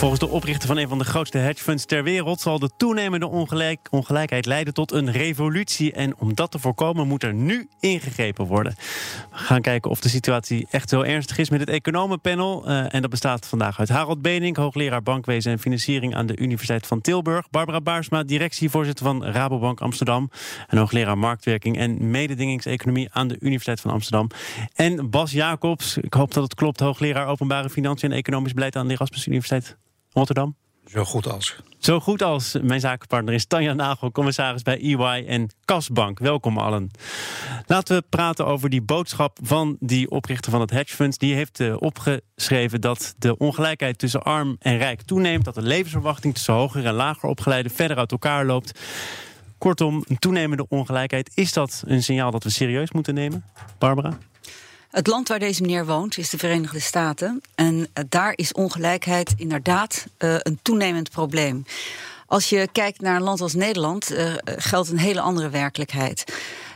Volgens de oprichter van een van de grootste hedgefunds ter wereld zal de toenemende ongelijk, ongelijkheid leiden tot een revolutie. En om dat te voorkomen moet er nu ingegrepen worden. We gaan kijken of de situatie echt zo ernstig is met het economenpanel. Uh, en dat bestaat vandaag uit Harold Benink, hoogleraar bankwezen en financiering aan de Universiteit van Tilburg. Barbara Baarsma, directievoorzitter van Rabobank Amsterdam. En hoogleraar marktwerking en mededingingseconomie aan de Universiteit van Amsterdam. En Bas Jacobs, ik hoop dat het klopt, hoogleraar openbare financiën en economisch beleid aan de Erasmus Universiteit. Rotterdam? Zo goed als. Zo goed als. Mijn zakenpartner is Tanja Nagel, commissaris bij EY en Kasbank. Welkom allen. Laten we praten over die boodschap van die oprichter van het hedgefonds. Die heeft uh, opgeschreven dat de ongelijkheid tussen arm en rijk toeneemt. Dat de levensverwachting tussen hoger en lager opgeleide verder uit elkaar loopt. Kortom, een toenemende ongelijkheid. Is dat een signaal dat we serieus moeten nemen? Barbara? Het land waar deze meneer woont is de Verenigde Staten. En eh, daar is ongelijkheid inderdaad uh, een toenemend probleem. Als je kijkt naar een land als Nederland, uh, geldt een hele andere werkelijkheid.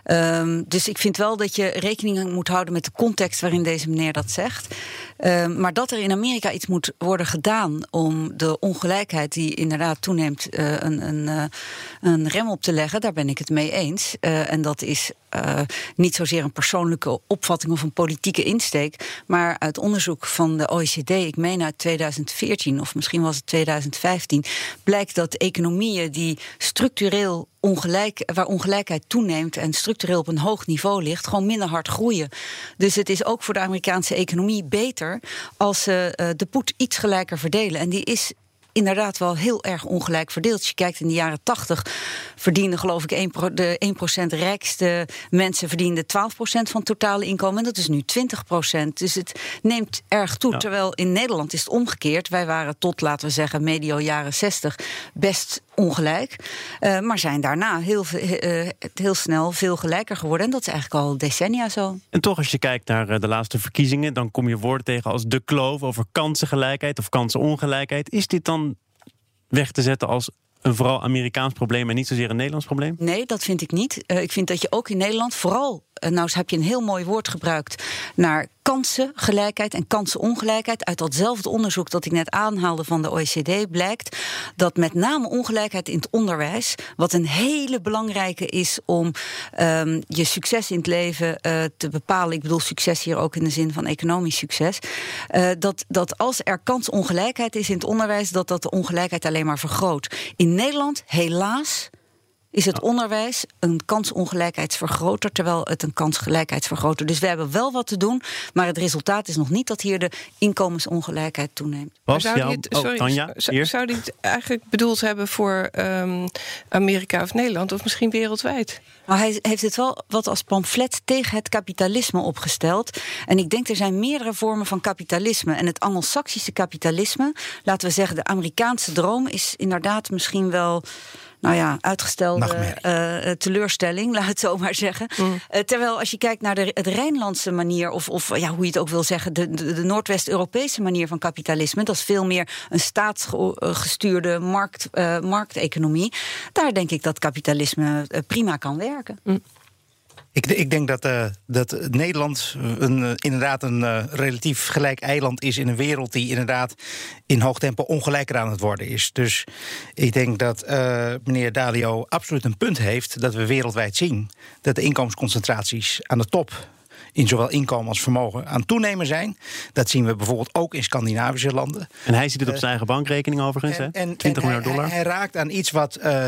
Um, dus ik vind wel dat je rekening moet houden met de context waarin deze meneer dat zegt. Um, maar dat er in Amerika iets moet worden gedaan om de ongelijkheid die inderdaad toeneemt uh, een, een, uh, een, rem op te leggen, daar ben ik het mee eens. Uh, en dat is niet zozeer een persoonlijke opvatting of een politieke insteek, maar uit onderzoek van de OECD, ik meen uit 2014 of misschien was het 2015, blijkt dat economieën die structureel ongelijk, waar ongelijkheid toeneemt en structureel op een hoog niveau ligt, gewoon minder hard groeien. Dus het is ook voor de Amerikaanse economie beter als ze uh, de poet iets gelijker verdelen. En die is inderdaad wel heel erg ongelijk verdeeld. Als je kijkt in de jaren 80 verdienden geloof ik 1 pro, de 1% rijkste mensen verdienden 12% van het totale inkomen. En dat is nu 20%. Dus het neemt erg toe. Ja. Terwijl in Nederland is het omgekeerd. Wij waren tot, laten we zeggen, medio jaren 60 best ongelijk. Uh, maar zijn daarna heel, uh, heel snel veel gelijker geworden. En dat is eigenlijk al decennia zo. En toch, als je kijkt naar uh, de laatste verkiezingen, dan kom je woorden tegen als de kloof over kansengelijkheid of kansenongelijkheid. Is dit dan weg te zetten als een vooral Amerikaans probleem en niet zozeer een Nederlands probleem? Nee, dat vind ik niet. Uh, ik vind dat je ook in Nederland vooral nou heb je een heel mooi woord gebruikt naar kansengelijkheid en kansenongelijkheid. Uit datzelfde onderzoek dat ik net aanhaalde van de OECD blijkt dat met name ongelijkheid in het onderwijs, wat een hele belangrijke is om um, je succes in het leven uh, te bepalen. Ik bedoel succes hier ook in de zin van economisch succes. Uh, dat, dat als er kansongelijkheid is in het onderwijs, dat dat de ongelijkheid alleen maar vergroot. In Nederland helaas is het onderwijs een kansongelijkheidsvergroter, terwijl het een kansgelijkheidsvergroter. Dus we hebben wel wat te doen, maar het resultaat is nog niet dat hier de inkomensongelijkheid toeneemt. Was, zou het, sorry, oh, Tanja, zou, zou die het eigenlijk bedoeld hebben voor um, Amerika of Nederland, of misschien wereldwijd? Nou, hij heeft het wel wat als pamflet tegen het kapitalisme opgesteld. En ik denk er zijn meerdere vormen van kapitalisme. En het Anglo-Saxische kapitalisme, laten we zeggen, de Amerikaanse droom, is inderdaad misschien wel nou ja, uitgestelde uh, teleurstelling, laat het zo maar zeggen. Mm. Uh, terwijl als je kijkt naar de, het Rijnlandse manier, of, of ja, hoe je het ook wil zeggen, de, de, de Noordwest-Europese manier van kapitalisme, dat is veel meer een staatsgestuurde markt, uh, markteconomie. Daar denk ik dat kapitalisme prima kan werken. Mm. Ik, ik, denk dat, uh, dat Nederland een, uh, inderdaad een uh, relatief gelijk eiland is in een wereld die inderdaad in hoog tempo ongelijker aan het worden is. Dus ik denk dat meneer Dalio absoluut een punt heeft dat we wereldwijd zien dat de inkomensconcentraties aan de top in zowel inkomen als vermogen aan toenemen zijn. Dat zien we bijvoorbeeld ook in Scandinavische landen. En hij ziet het op zijn eigen bankrekening overigens, en, en, 20 en miljard dollar. Hij, hij, raakt aan iets wat uh,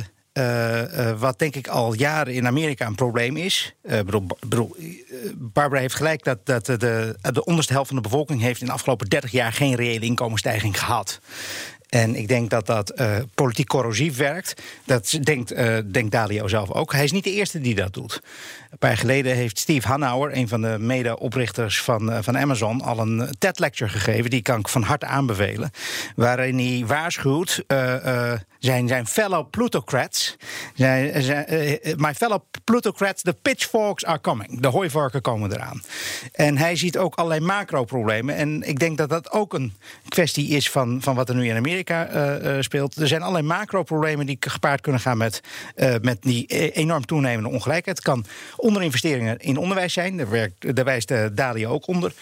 wat denk ik al jaren in Amerika een probleem is. Bedoel, Barbara heeft gelijk dat, dat de, de onderste helft van de bevolking heeft in de afgelopen 30 jaar geen reële inkomensstijging gehad. En ik denk dat dat uh, politiek corrosief werkt. Dat denkt, uh, denkt Dalio zelf ook. Hij is niet de eerste die dat doet. Een paar jaar geleden heeft Steve Hanauer, een van de mede-oprichters van, uh, van Amazon, al een TED-lecture gegeven. Die kan ik van harte aanbevelen. Waarin hij waarschuwt zijn, zijn fellow plutocrats. Zijn, my fellow plutocrats, the pitchforks are coming. De hooivorken komen eraan. En hij ziet ook allerlei macro-problemen. En ik denk dat dat ook een kwestie is van, van wat er nu in Amerika uh, speelt. Er zijn allerlei macro-problemen die gepaard kunnen gaan met, uh, met die enorm toenemende ongelijkheid. Het kan onderinvesteringen in onderwijs zijn. Daar, werkt, daar wijst Dalia ook onder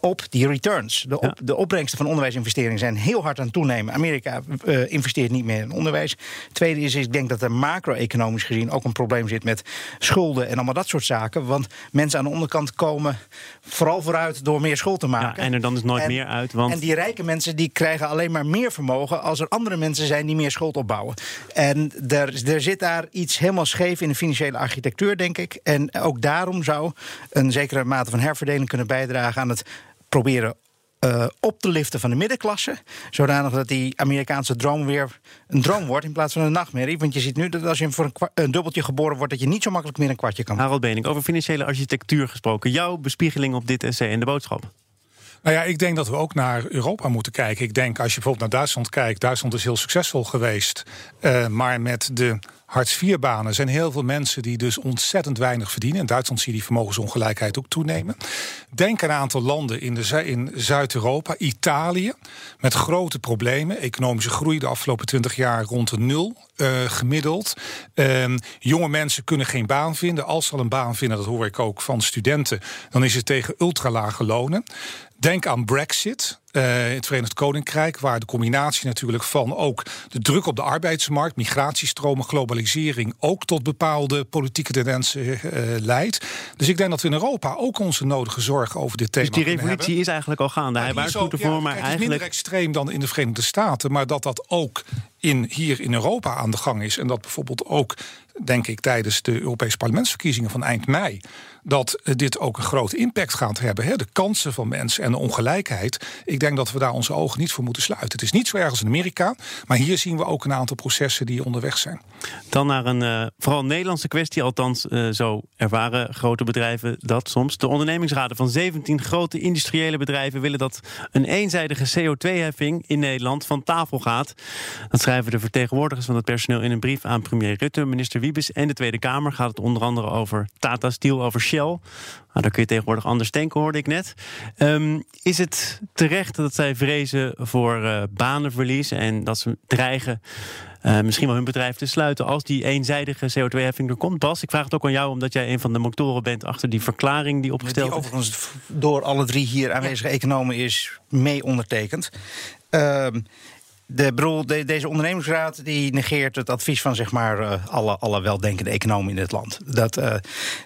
op. Die returns, de, op, de opbrengsten van onderwijsinvesteringen zijn heel hard aan het toenemen. Amerika investeert niet meer in onderwijs. Tweede is, ik denk dat er macro-economisch gezien ook een probleem zit met schulden en allemaal dat soort zaken. Want mensen aan de onderkant komen vooral vooruit door meer schuld te maken. Ja, en er dan is nooit meer uit. Want... En die rijke mensen die krijgen alleen maar meer vermogen als er andere mensen zijn die meer schuld opbouwen. En er, er zit daar iets helemaal scheef in de financiële architectuur, denk ik. En ook daarom zou een zekere mate van herverdeling kunnen bijdragen aan het proberen uh, op te liften van de middenklasse. Zodanig dat die Amerikaanse droom weer een droom wordt in plaats van een nachtmerrie. Want je ziet nu dat als je voor een, een dubbeltje geboren wordt, dat je niet zo makkelijk meer een kwartje kan. Harold Benink, over financiële architectuur gesproken. Jouw bespiegeling op dit essay en de boodschap. Nou ja, ik denk dat we ook naar Europa moeten kijken. Ik denk als je bijvoorbeeld naar Duitsland kijkt, Duitsland is heel succesvol geweest. Uh, maar met de Hartz-IV-banen zijn heel veel mensen die dus ontzettend weinig verdienen. In Duitsland zie je die vermogensongelijkheid ook toenemen. Denk aan een aantal landen in, de, in Zuid-Europa, Italië, met grote problemen. Economische groei de afgelopen twintig jaar rond de nul uh, gemiddeld. Uh, jonge mensen kunnen geen baan vinden. Als ze al een baan vinden, dat hoor ik ook van studenten, dan is het tegen ultralage lonen. Denk aan Brexit. Uh, in het Verenigd Koninkrijk, waar de combinatie natuurlijk van ook de druk op de arbeidsmarkt, migratiestromen, globalisering ook tot bepaalde politieke tendensen uh, leidt. Dus ik denk dat we in Europa ook onze nodige zorgen over dit thema Dus die revolutie is eigenlijk al gaande. Hij waarschuwt ervoor, ja, maar kijk, eigenlijk... Het is minder extreem dan in de Verenigde Staten, maar dat dat ook in, hier in Europa aan de gang is. En dat bijvoorbeeld ook, denk ik, tijdens de Europese parlementsverkiezingen van eind mei dat dit ook een grote impact gaat hebben. Hè? De kansen van mensen en de ongelijkheid. Ik denk dat we daar onze ogen niet voor moeten sluiten. Het is niet zo erg als in Amerika, maar hier zien we ook een aantal processen die onderweg zijn. Dan naar een uh, vooral Nederlandse kwestie, althans uh, zo ervaren grote bedrijven dat soms. De ondernemingsraden van 17 grote industriële bedrijven willen dat een eenzijdige CO2-heffing in Nederland van tafel gaat. Dat schrijven de vertegenwoordigers van het personeel in een brief aan premier Rutte, minister Wiebes en de Tweede Kamer. Gaat het onder andere over Tata Steel, over Shell. Nou, daar kun je tegenwoordig anders denken, hoorde ik net. Um, is het terecht dat zij vrezen voor uh, banenverlies en dat ze dreigen uh, misschien wel hun bedrijf te sluiten als die eenzijdige CO2-heffing er komt? Bas, ik vraag het ook aan jou, omdat jij een van de motoren bent achter die verklaring die opgesteld is. Overigens door alle drie hier aanwezige economen is mee ondertekend. Uh, de, bedoel, de, deze ondernemingsraad die negeert het advies van zeg maar, uh, alle, alle weldenkende economen in dit land. Dat, uh,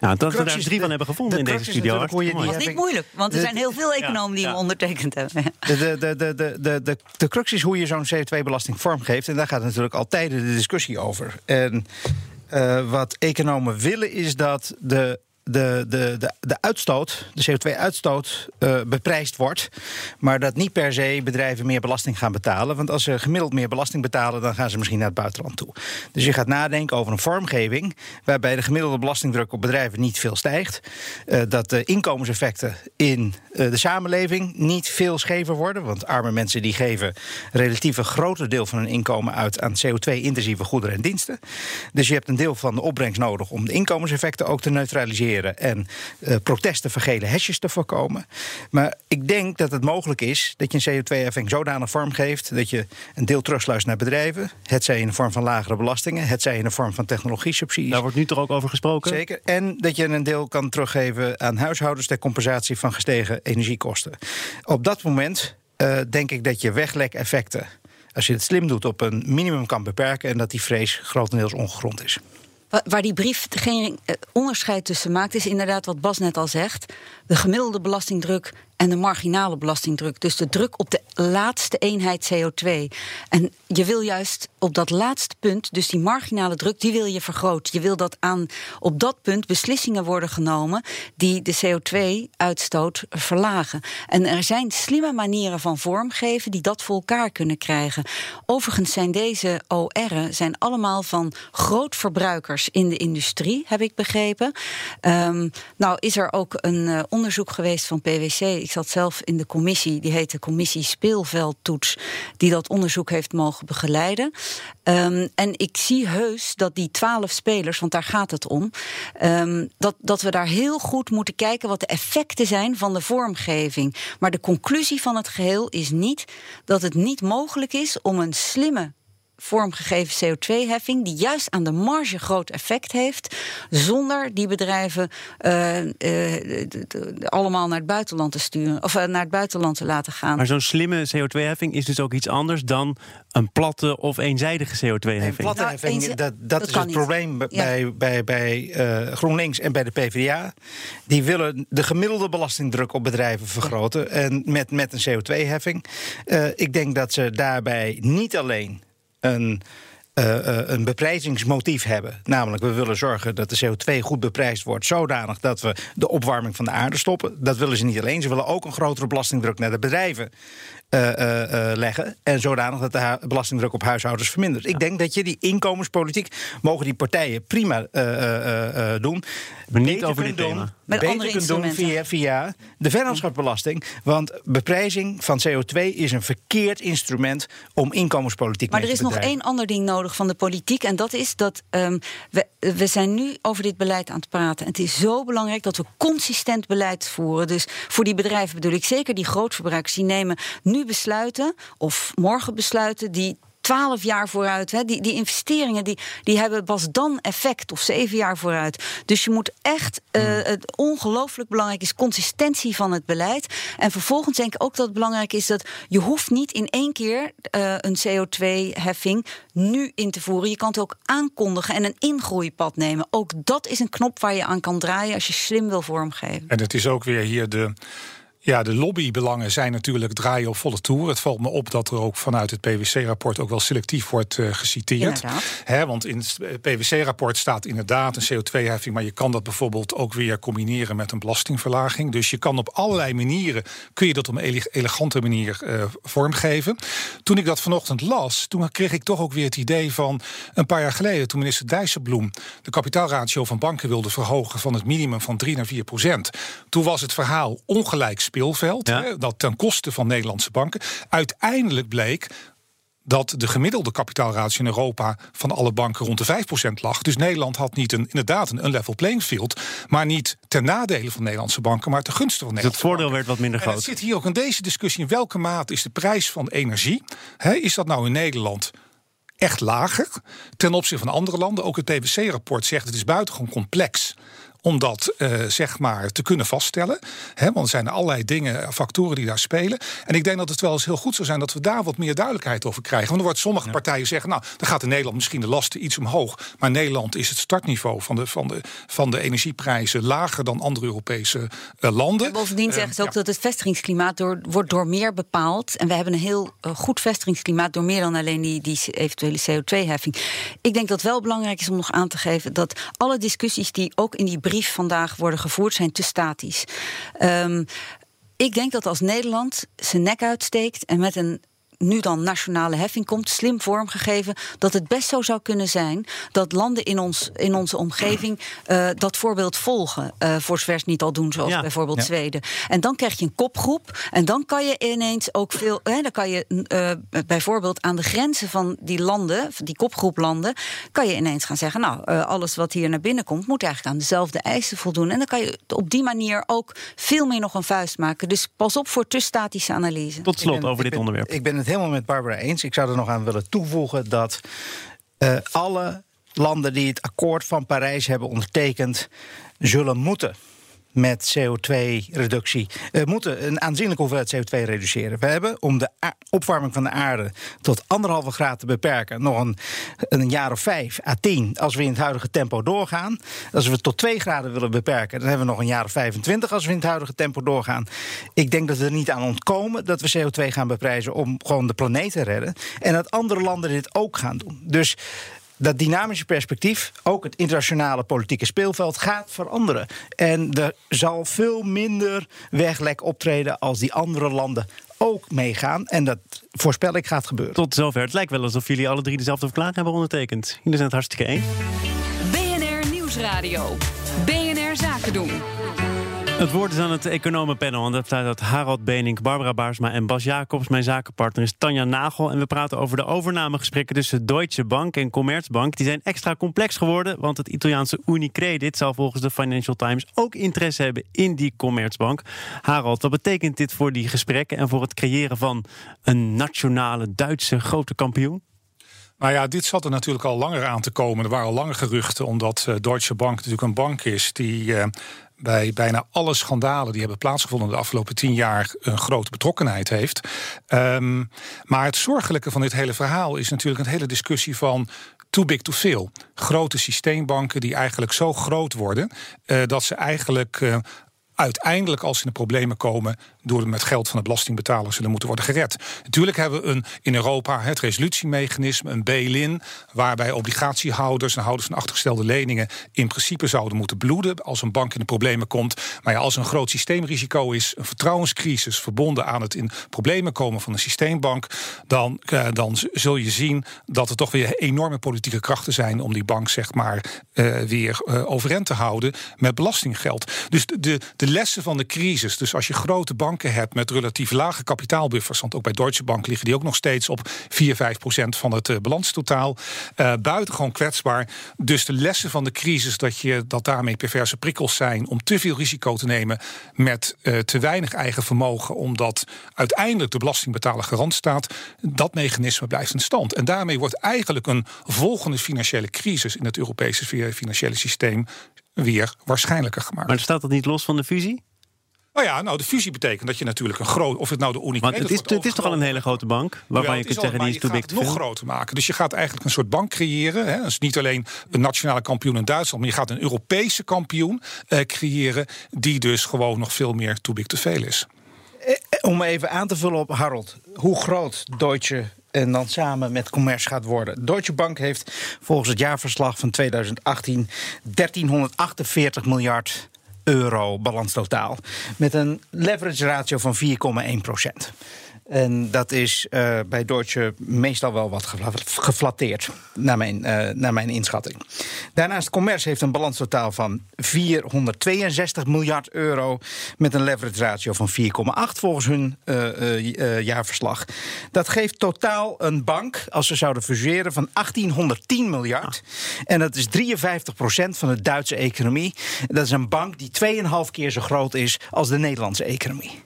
nou, dat we daar drie van hebben gevonden in deze studio. Dat is niet moeilijk, want er zijn heel veel economen die ja, hem ondertekend hebben. De, de, de, de, de, de, de, de crux is hoe je zo'n CO2-belasting vormgeeft. En daar gaat natuurlijk altijd de discussie over. En uh, wat economen willen is dat de de, de, de, de uitstoot, de CO2-uitstoot, uh, beprijsd wordt. Maar dat niet per se bedrijven meer belasting gaan betalen. Want als ze gemiddeld meer belasting betalen, dan gaan ze misschien naar het buitenland toe. Dus je gaat nadenken over een vormgeving waarbij de gemiddelde belastingdruk op bedrijven niet veel stijgt. Uh, dat de inkomenseffecten in uh, de samenleving niet veel schever worden. Want arme mensen die geven relatief een groter deel van hun inkomen uit aan CO2-intensieve goederen en diensten. Dus je hebt een deel van de opbrengst nodig om de inkomenseffecten ook te neutraliseren en uh, protesten voor gele hesjes te voorkomen. Maar ik denk dat het mogelijk is dat je een CO2-heffing zodanig vorm geeft dat je een deel terugsluist naar bedrijven. Het zij in de vorm van lagere belastingen, het zij in de vorm van technologie-subsidies. Daar wordt nu toch ook over gesproken? Zeker. En dat je een deel kan teruggeven aan huishoudens ter compensatie van gestegen energiekosten. Op dat moment uh, denk ik dat je weglek-effecten als je het slim doet, op een minimum kan beperken en dat die vrees grotendeels ongegrond is. Waar die brief geen eh, onderscheid tussen maakt, is inderdaad wat Bas net al zegt. De gemiddelde belastingdruk en de marginale belastingdruk. Dus de druk op de laatste eenheid CO2. En je wil juist op dat laatste punt, dus die marginale druk, die wil je vergroten. Je wil dat aan op dat punt beslissingen worden genomen die de CO2-uitstoot verlagen. En er zijn slimme manieren van vormgeven die dat voor elkaar kunnen krijgen. Overigens zijn deze OR'en zijn allemaal van grootverbruikers in de industrie, heb ik begrepen. Um, nou is er ook een uh, onderzoek geweest van PwC. Ik zat zelf in de commissie, die heet de Commissie Speelveldtoets, die dat onderzoek heeft mogen begeleiden. Um, en ik zie heus dat die twaalf spelers, want daar gaat het om, um, dat, dat we daar heel goed moeten kijken wat de effecten zijn van de vormgeving. Maar de conclusie van het geheel is niet dat het niet mogelijk is om een slimme vormgegeven CO2-heffing, die juist aan de marge groot effect heeft, zonder die bedrijven uh, uh, allemaal naar het buitenland te sturen of uh, naar het buitenland te laten gaan. Maar zo'n slimme CO2-heffing is dus ook iets anders dan een platte of eenzijdige CO2-heffing. platte nou, heffing, dat, dat, dat is het niet. probleem bij, bij, bij GroenLinks en bij de PvdA. Die willen de gemiddelde belastingdruk op bedrijven vergroten en met, met een CO2-heffing. ik denk dat ze daarbij niet alleen een, uh, een beprijzingsmotief hebben. Namelijk, we willen zorgen dat de CO2 goed beprijsd wordt, zodanig dat we de opwarming van de aarde stoppen. Dat willen ze niet alleen. Ze willen ook een grotere belastingdruk naar de bedrijven uh, uh, leggen. En zodanig dat de belastingdruk op huishoudens vermindert. Ik denk dat je die inkomenspolitiek mogen die partijen prima doen. Maar niet over dit thema. Met beter kunt doen via, via de vennootschapsbelasting. Want beprijzing van CO2 is een verkeerd instrument om inkomenspolitiek maar te Maar er is nog één ander ding nodig van de politiek. En dat is dat um, we, we zijn nu over dit beleid aan het praten. En het is zo belangrijk dat we consistent beleid voeren. Dus voor die bedrijven bedoel ik zeker die grootverbruikers. Die nemen nu besluiten, of morgen besluiten, die twaalf jaar vooruit. Hè. Die, die investeringen die, die hebben pas dan effect, of zeven jaar vooruit. Dus je moet echt, uh, het ongelooflijk belangrijk is, consistentie van het beleid. En vervolgens denk ik ook dat het belangrijk is dat je hoeft niet in één keer uh, een CO2-heffing nu in te voeren. Je kan het ook aankondigen en een ingroeipad nemen. Ook dat is een knop waar je aan kan draaien als je slim wil vormgeven. En het is ook weer hier de ja, de lobbybelangen zijn natuurlijk draaien op volle toer. Het valt me op dat er ook vanuit het PwC-rapport ook wel selectief wordt uh, geciteerd. He, want in het PwC-rapport staat inderdaad een CO2-heffing, maar je kan dat bijvoorbeeld ook weer combineren met een belastingverlaging. Dus je kan op allerlei manieren kun je dat op een elegante manier uh, vormgeven. Toen ik dat vanochtend las, toen kreeg ik toch ook weer het idee van een paar jaar geleden, toen minister Dijsselbloem de kapitaalratio van banken wilde verhogen van het minimum van 3 naar 4 procent. Toen was het verhaal ongelijk speelveld. Hè, dat ten koste van Nederlandse banken. Uiteindelijk bleek dat de gemiddelde kapitaalratio in Europa van alle banken rond de 5% lag. Dus Nederland had niet een, inderdaad een level playing field, maar niet ten nadele van Nederlandse banken, maar ten gunste van Nederlandse dus het voordeel werd wat minder groot. het zit hier ook in deze discussie in welke mate is de prijs van energie, hè, is dat nou in Nederland echt lager ten opzichte van andere landen? Ook het PwC-rapport zegt het is buitengewoon complex om dat uh, zeg maar te kunnen vaststellen. Hè, want er zijn allerlei dingen, factoren die daar spelen. En ik denk dat het wel eens heel goed zou zijn dat we daar wat meer duidelijkheid over krijgen. Want er wordt sommige partijen zeggen, nou, dan gaat in Nederland misschien de lasten iets omhoog. Maar Nederland is het startniveau van de, van de, van de energieprijzen lager dan andere Europese uh, landen. En bovendien uh, zeggen ze ook ja. dat het vestigingsklimaat door, wordt door meer bepaald. En we hebben een heel goed vestigingsklimaat door meer dan alleen die, die eventuele CO2-heffing. Ik denk dat wel belangrijk is om nog aan te geven dat alle discussies die ook in die brief vandaag worden gevoerd, zijn te statisch. Um, ik denk dat als Nederland zijn nek uitsteekt en met een nu dan nationale heffing komt, slim vormgegeven, dat het best zo zou kunnen zijn dat landen in, ons, in onze omgeving uh, dat voorbeeld volgen. Uh, voor zover ze niet al doen, zoals ja. bijvoorbeeld ja. Zweden. En dan krijg je een kopgroep en dan kan je ineens ook veel. Hè, dan kan je uh, bijvoorbeeld aan de grenzen van die landen, van die kopgroep landen, kan je ineens gaan zeggen: Nou, alles wat hier naar binnen komt, moet eigenlijk aan dezelfde eisen voldoen. En dan kan je op die manier ook veel meer nog een vuist maken. Dus pas op voor te statische analyse. Tot slot ben, over dit ben, onderwerp. Ik ben het helemaal met Barbara eens. Ik zou er nog aan willen toevoegen dat uh, alle landen die het akkoord van Parijs hebben ondertekend, zullen moeten met CO2-reductie. We moeten een aanzienlijke hoeveelheid CO2 reduceren. We hebben om de opwarming van de aarde tot anderhalve graad te beperken nog een, een jaar of vijf à tien als we in het huidige tempo doorgaan. Als we tot twee graden willen beperken, dan hebben we nog een jaar of 25 als we in het huidige tempo doorgaan. Ik denk dat we er niet aan ontkomen dat we CO2 gaan beprijzen om gewoon de planeet te redden. En dat andere landen dit ook gaan doen. Dus dat dynamische perspectief, ook het internationale politieke speelveld, gaat veranderen. En er zal veel minder weglek optreden als die andere landen ook meegaan. En dat voorspel ik gaat gebeuren. Tot zover. Het lijkt wel alsof jullie alle drie dezelfde verklaring hebben ondertekend. Jullie zijn het hartstikke één. BNR Nieuwsradio. BNR Zaken doen. Het woord is aan het economenpanel. En dat bestaat uit Harald Benink, Barbara Baarsma en Bas Jacobs. Mijn zakenpartner is Tanja Nagel. En we praten over de overnamegesprekken tussen Deutsche Bank en Commerzbank. Die zijn extra complex geworden, want het Italiaanse Unicredit zal volgens de Financial Times ook interesse hebben in die Commerzbank. Harald, wat betekent dit voor die gesprekken en voor het creëren van een nationale Duitse grote kampioen? Nou ja, dit zat er natuurlijk al langer aan te komen. Er waren al lange geruchten, omdat uh, Deutsche Bank natuurlijk een bank is die uh, bij bijna alle schandalen die hebben plaatsgevonden de afgelopen tien jaar een grote betrokkenheid heeft. Um, maar het zorgelijke van dit hele verhaal is natuurlijk een hele discussie van too big to fail. Grote systeembanken die eigenlijk zo groot worden uh, dat ze eigenlijk uiteindelijk, als ze in de problemen komen, door met geld van de belastingbetaler zullen moeten worden gered. Natuurlijk hebben we een, in Europa het resolutiemechanisme, een bail-in, waarbij obligatiehouders en houders van achtergestelde leningen in principe zouden moeten bloeden als een bank in de problemen komt. Maar ja, als een groot systeemrisico is, een vertrouwenscrisis verbonden aan het in problemen komen van een systeembank, dan, uh, dan zul je zien dat er toch weer enorme politieke krachten zijn om die bank zeg maar uh, weer uh, overeind te houden met belastinggeld. Dus de, de lessen van de crisis, dus als je grote banken hebt met relatief lage kapitaalbuffers. Want ook bij Deutsche Bank liggen die ook nog steeds op 4, 5 procent van het uh, balanstotaal. Uh, buitengewoon kwetsbaar. Dus de lessen van de crisis, dat, je, dat daarmee perverse prikkels zijn om te veel risico te nemen met uh, te weinig eigen vermogen, omdat uiteindelijk de belastingbetaler garant staat. Dat mechanisme blijft in stand. En daarmee wordt eigenlijk een volgende financiële crisis in het Europese financiële systeem weer waarschijnlijker gemaakt. Maar staat dat niet los van de fusie? Nou ja, nou de fusie betekent dat je natuurlijk een groot, of het nou de Unicredit Want het is, het is toch al een hele grote bank, waarvan je kunt zeggen die is too big nog groter maken. Dus je gaat eigenlijk een soort bank creëren. Hè. Dus niet alleen een nationale kampioen in Duitsland, maar je gaat een Europese kampioen eh, creëren, die dus gewoon nog veel meer too big to fail is. Eh, om even aan te vullen op Harold, hoe groot Deutsche en dan samen met Commerce gaat worden. Deutsche Bank heeft volgens het jaarverslag van 2018 1348 miljard euro balanstotaal. Met een leverage ratio van 4,1 procent. En dat is uh, bij Deutsche meestal wel wat geflatteerd, naar mijn, uh, naar mijn inschatting. Daarnaast Commerce heeft een balanstotaal van 462 miljard euro... met een leverage ratio van 4,8 volgens hun uh, jaarverslag. Dat geeft totaal een bank, als ze zouden fuseren, van 1810 miljard. En dat is 53 procent van de Duitse economie. Dat is een bank die 2,5 keer zo groot is als de Nederlandse economie.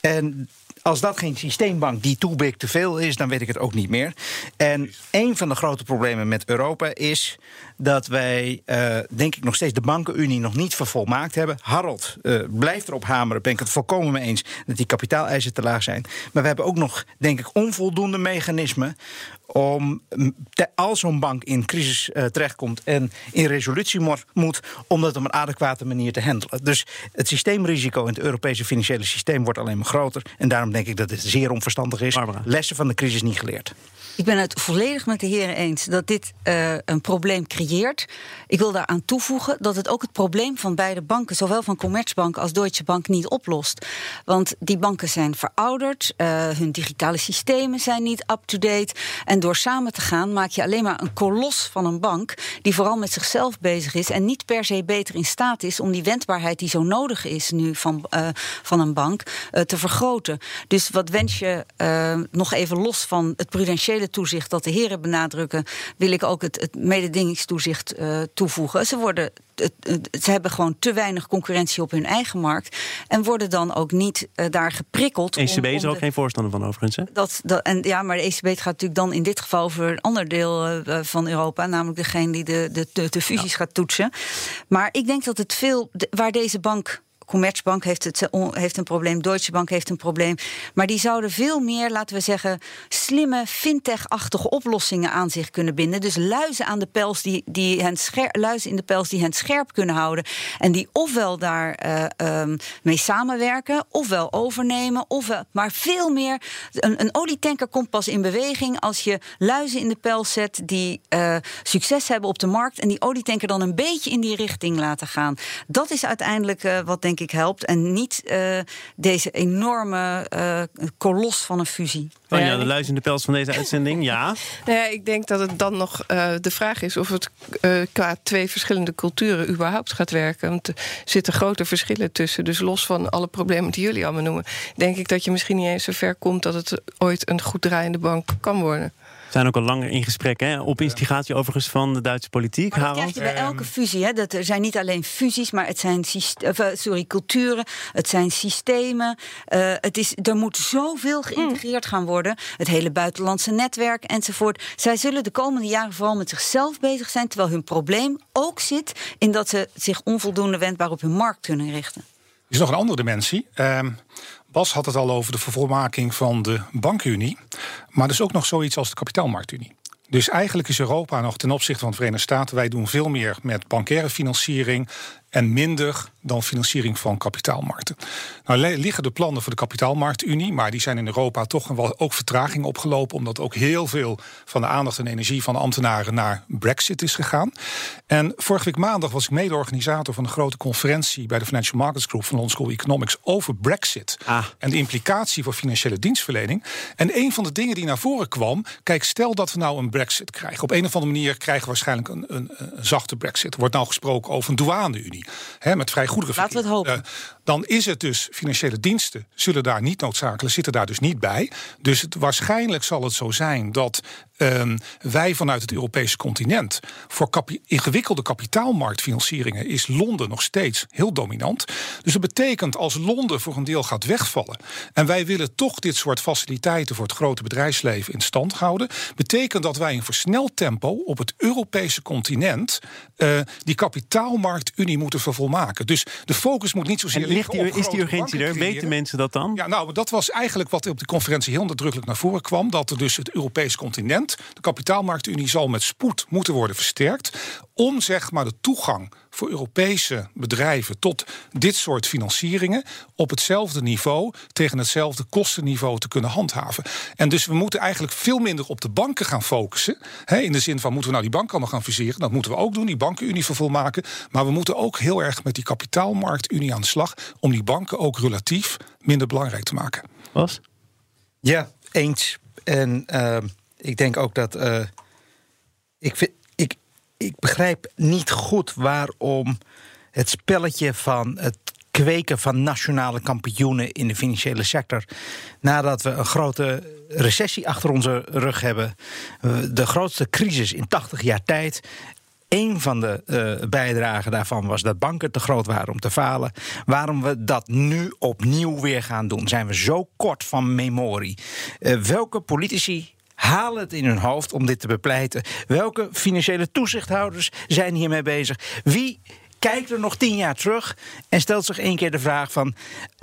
En als dat geen systeembank die too big te veel is, dan weet ik het ook niet meer. En een van de grote problemen met Europa is dat wij, uh, denk ik, nog steeds de bankenunie nog niet vervolmaakt hebben. Harold uh, blijft erop hameren, ben ik het volkomen mee eens, dat die kapitaaleisen te laag zijn. Maar we hebben ook nog, denk ik, onvoldoende mechanismen om, als zo'n bank in crisis uh, terechtkomt en in resolutie moet, om dat op een adequate manier te handelen. Dus het systeemrisico in het Europese financiële systeem wordt alleen maar groter. En daarom denk ik dat het zeer onverstandig is. Barbara. Lessen van de crisis niet geleerd. Ik ben het volledig met de heren eens dat dit uh, een probleem creëert. Ik wil daaraan toevoegen dat het ook het probleem van beide banken, zowel van Commerzbank als Deutsche Bank, niet oplost. Want die banken zijn verouderd, uh, hun digitale systemen zijn niet up-to-date. En door samen te gaan maak je alleen maar een kolos van een bank die vooral met zichzelf bezig is en niet per se beter in staat is om die wendbaarheid die zo nodig is nu van, uh, van een bank te vergroten. Dus wat wens je nog even los van het prudentiële toezicht dat de heren benadrukken, wil ik ook het, het mededingingstoezicht uh, toevoegen. Ze worden ze hebben gewoon te weinig concurrentie op hun eigen markt. En worden dan ook niet uh, daar geprikkeld. ECB om, om is er ook de, geen voorstander van, overigens. Hè? Dat, dat, en, ja, maar de ECB gaat natuurlijk dan in dit geval over een ander deel uh, van Europa. Namelijk degene die de, de, de, de fusies ja. gaat toetsen. Maar ik denk dat het veel. De, waar deze bank Commerzbank heeft, het, heeft een probleem, Deutsche Bank heeft een probleem. Maar die zouden veel meer, laten we zeggen, slimme fintech-achtige oplossingen aan zich kunnen binden. Dus luizen aan de pels die, die hen scherp, luizen in de pels die hen scherp kunnen houden. En die ofwel daar uh, mee samenwerken, ofwel overnemen, ofwel, maar veel meer. Een, een olietanker komt pas in beweging als je luizen in de pels zet die uh, succes hebben op de markt en die olietanker dan een beetje in die richting laten gaan. Dat is uiteindelijk wat denk ik helpt en niet uh, deze enorme kolos van een fusie. Oh ja, de luis in de pels van deze uitzending, ja. Nou ja, ik denk dat het dan nog de vraag is of het qua twee verschillende culturen überhaupt gaat werken. Want er zitten grote verschillen tussen. Dus los van alle problemen die jullie allemaal noemen, denk ik dat je misschien niet eens zo ver komt dat het ooit een goed draaiende bank kan worden zijn ook al langer in gesprek, hè? op instigatie overigens van de Duitse politiek. Maar dat krijg je bij elke fusie. Hè? Dat er zijn niet alleen fusies, maar het zijn uh, sorry, culturen, het zijn systemen. Uh, het is, er moet zoveel geïntegreerd gaan worden. Het hele buitenlandse netwerk enzovoort. Zij zullen de komende jaren vooral met zichzelf bezig zijn, terwijl hun probleem ook zit in dat ze zich onvoldoende wendbaar op hun markt kunnen richten. Er is nog een andere dimensie. Uh, Bas had het al over de vervolmaking van de bankunie. Maar er is ook nog zoiets als de kapitaalmarktunie. Dus eigenlijk is Europa nog ten opzichte van de Verenigde Staten, wij doen veel meer met bankaire financiering en minder dan financiering van kapitaalmarkten. Nou liggen de plannen voor de kapitaalmarktunie, maar die zijn in Europa toch wel ook vertraging opgelopen, omdat ook heel veel van de aandacht en energie van de ambtenaren naar Brexit is gegaan. En vorige week maandag was ik mede-organisator van een grote conferentie bij de Financial Markets Group van London School of Economics over Brexit ah. en de implicatie voor financiële dienstverlening. En een van de dingen die naar voren kwam, kijk, stel dat we nou een Brexit krijgen. Op een of andere manier krijgen we waarschijnlijk een, een, een zachte Brexit. Er wordt nou gesproken over een douane-unie hè, met vrij goederen. Laten we het hopen. Uh, dan is het dus financiële diensten zullen daar niet noodzakelijk zitten daar dus niet bij. Dus het, waarschijnlijk zal het zo zijn dat um, wij vanuit het Europese continent voor kapi ingewikkelde kapitaalmarktfinancieringen is Londen nog steeds heel dominant. Dus dat betekent als Londen voor een deel gaat wegvallen en wij willen toch dit soort faciliteiten voor het grote bedrijfsleven in stand houden, betekent dat wij in versneld tempo op het Europese continent uh, die kapitaalmarktunie moeten vervolmaken. Dus de focus moet niet zozeer ligt die, is die urgentie er? Weten mensen dat dan? Ja, nou, dat was eigenlijk wat op de conferentie heel nadrukkelijk naar voren kwam. Dat er dus het Europese continent, de kapitaalmarktunie, zal met spoed moeten worden versterkt. Om zeg maar de toegang voor Europese bedrijven tot dit soort financieringen op hetzelfde niveau, tegen hetzelfde kostenniveau te kunnen handhaven. En dus we moeten eigenlijk veel minder op de banken gaan focussen. Hè, in de zin van moeten we nou die banken allemaal gaan fuseren? Dat moeten we ook doen, die bankenunie vervolmaken. Maar we moeten ook heel erg met die kapitaalmarktunie aan de slag om die banken ook relatief minder belangrijk te maken. Was? Ja, eens. En uh, ik denk ook dat. Uh, ik, vind, ik, begrijp niet goed waarom het spelletje van het kweken van nationale kampioenen in de financiële sector. Nadat we een grote recessie achter onze rug hebben, de grootste crisis in 80 jaar tijd. Een van de uh, bijdragen daarvan was dat banken te groot waren om te falen. Waarom we dat nu opnieuw weer gaan doen? Zijn we zo kort van memorie? Uh, welke politici halen het in hun hoofd om dit te bepleiten? Welke financiële toezichthouders zijn hiermee bezig? Wie kijkt er nog tien jaar terug en stelt zich één keer de vraag van...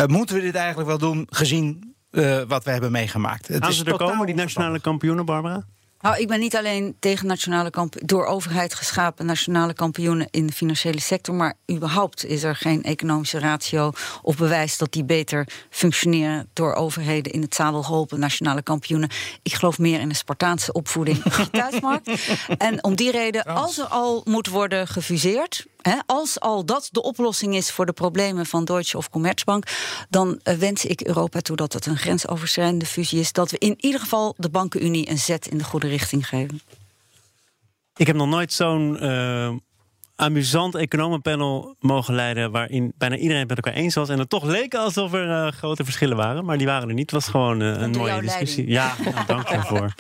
Uh, moeten we dit eigenlijk wel doen gezien uh, wat we hebben meegemaakt? Het Gaan ze er komen, die nationale kampioenen, Barbara? Nou, ik ben niet alleen tegen nationale kamp door overheid geschapen nationale kampioenen in de financiële sector, maar überhaupt is er geen economische ratio of bewijs dat die beter functioneren door overheden in het zadel geholpen nationale kampioenen. Ik geloof meer in de Spartaanse opvoeding op de thuismarkt. En om die reden, als er al moet worden gefuseerd, als al dat de oplossing is voor de problemen van Deutsche of Commerzbank, dan uh, wens ik Europa toe dat het een grensoverschrijdende fusie is. Dat we in ieder geval de bankenunie een zet in de goede richting geven. Ik heb nog nooit zo'n uh, amusant economenpanel mogen leiden. waarin bijna iedereen het met elkaar eens was. en het toch leek alsof er uh, grote verschillen waren. Maar die waren er niet. Het was gewoon uh, een mooie discussie. Ja, nou, dank ervoor.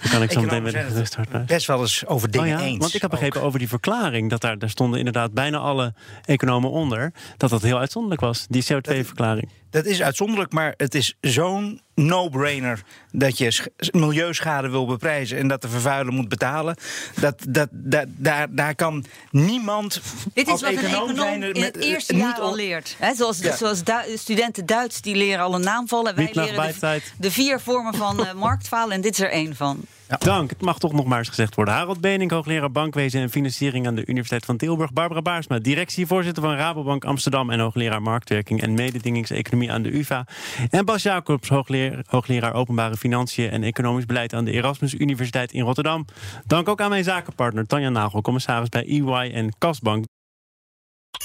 Dan kan ik zo meteen met de gerust Best wel eens over dingen oh ja? eens. Want ik heb begrepen over die verklaring. dat daar, daar stonden inderdaad bijna alle economen onder. dat dat heel uitzonderlijk was, die CO2-verklaring. Dat is uitzonderlijk, maar het is zo'n no-brainer dat je sch- milieuschade wil beprijzen en dat de vervuiler moet betalen. Dat, dat, dat, daar, daar kan niemand. Dit is als wat een econoom in het eerste niet jaar al leert. Hè, zoals Ja. zoals Du- studenten Duits die leren al een naamvallen. Wij Wiet nach leren de, vier vormen van eh, marktfalen en dit is er één van. Dank. Het mag toch nog maar eens gezegd worden. Harold Benink, hoogleraar bankwezen en financiering aan de Universiteit van Tilburg. Barbara Baarsma, directievoorzitter van Rabobank Amsterdam en hoogleraar marktwerking en mededingingseconomie aan de UvA. En Bas Jacobs, hoogleraar, hoogleraar openbare financiën en economisch beleid aan de Erasmus Universiteit in Rotterdam. Dank ook aan mijn zakenpartner Tanja Nagel, commissaris bij EY en Kastbank.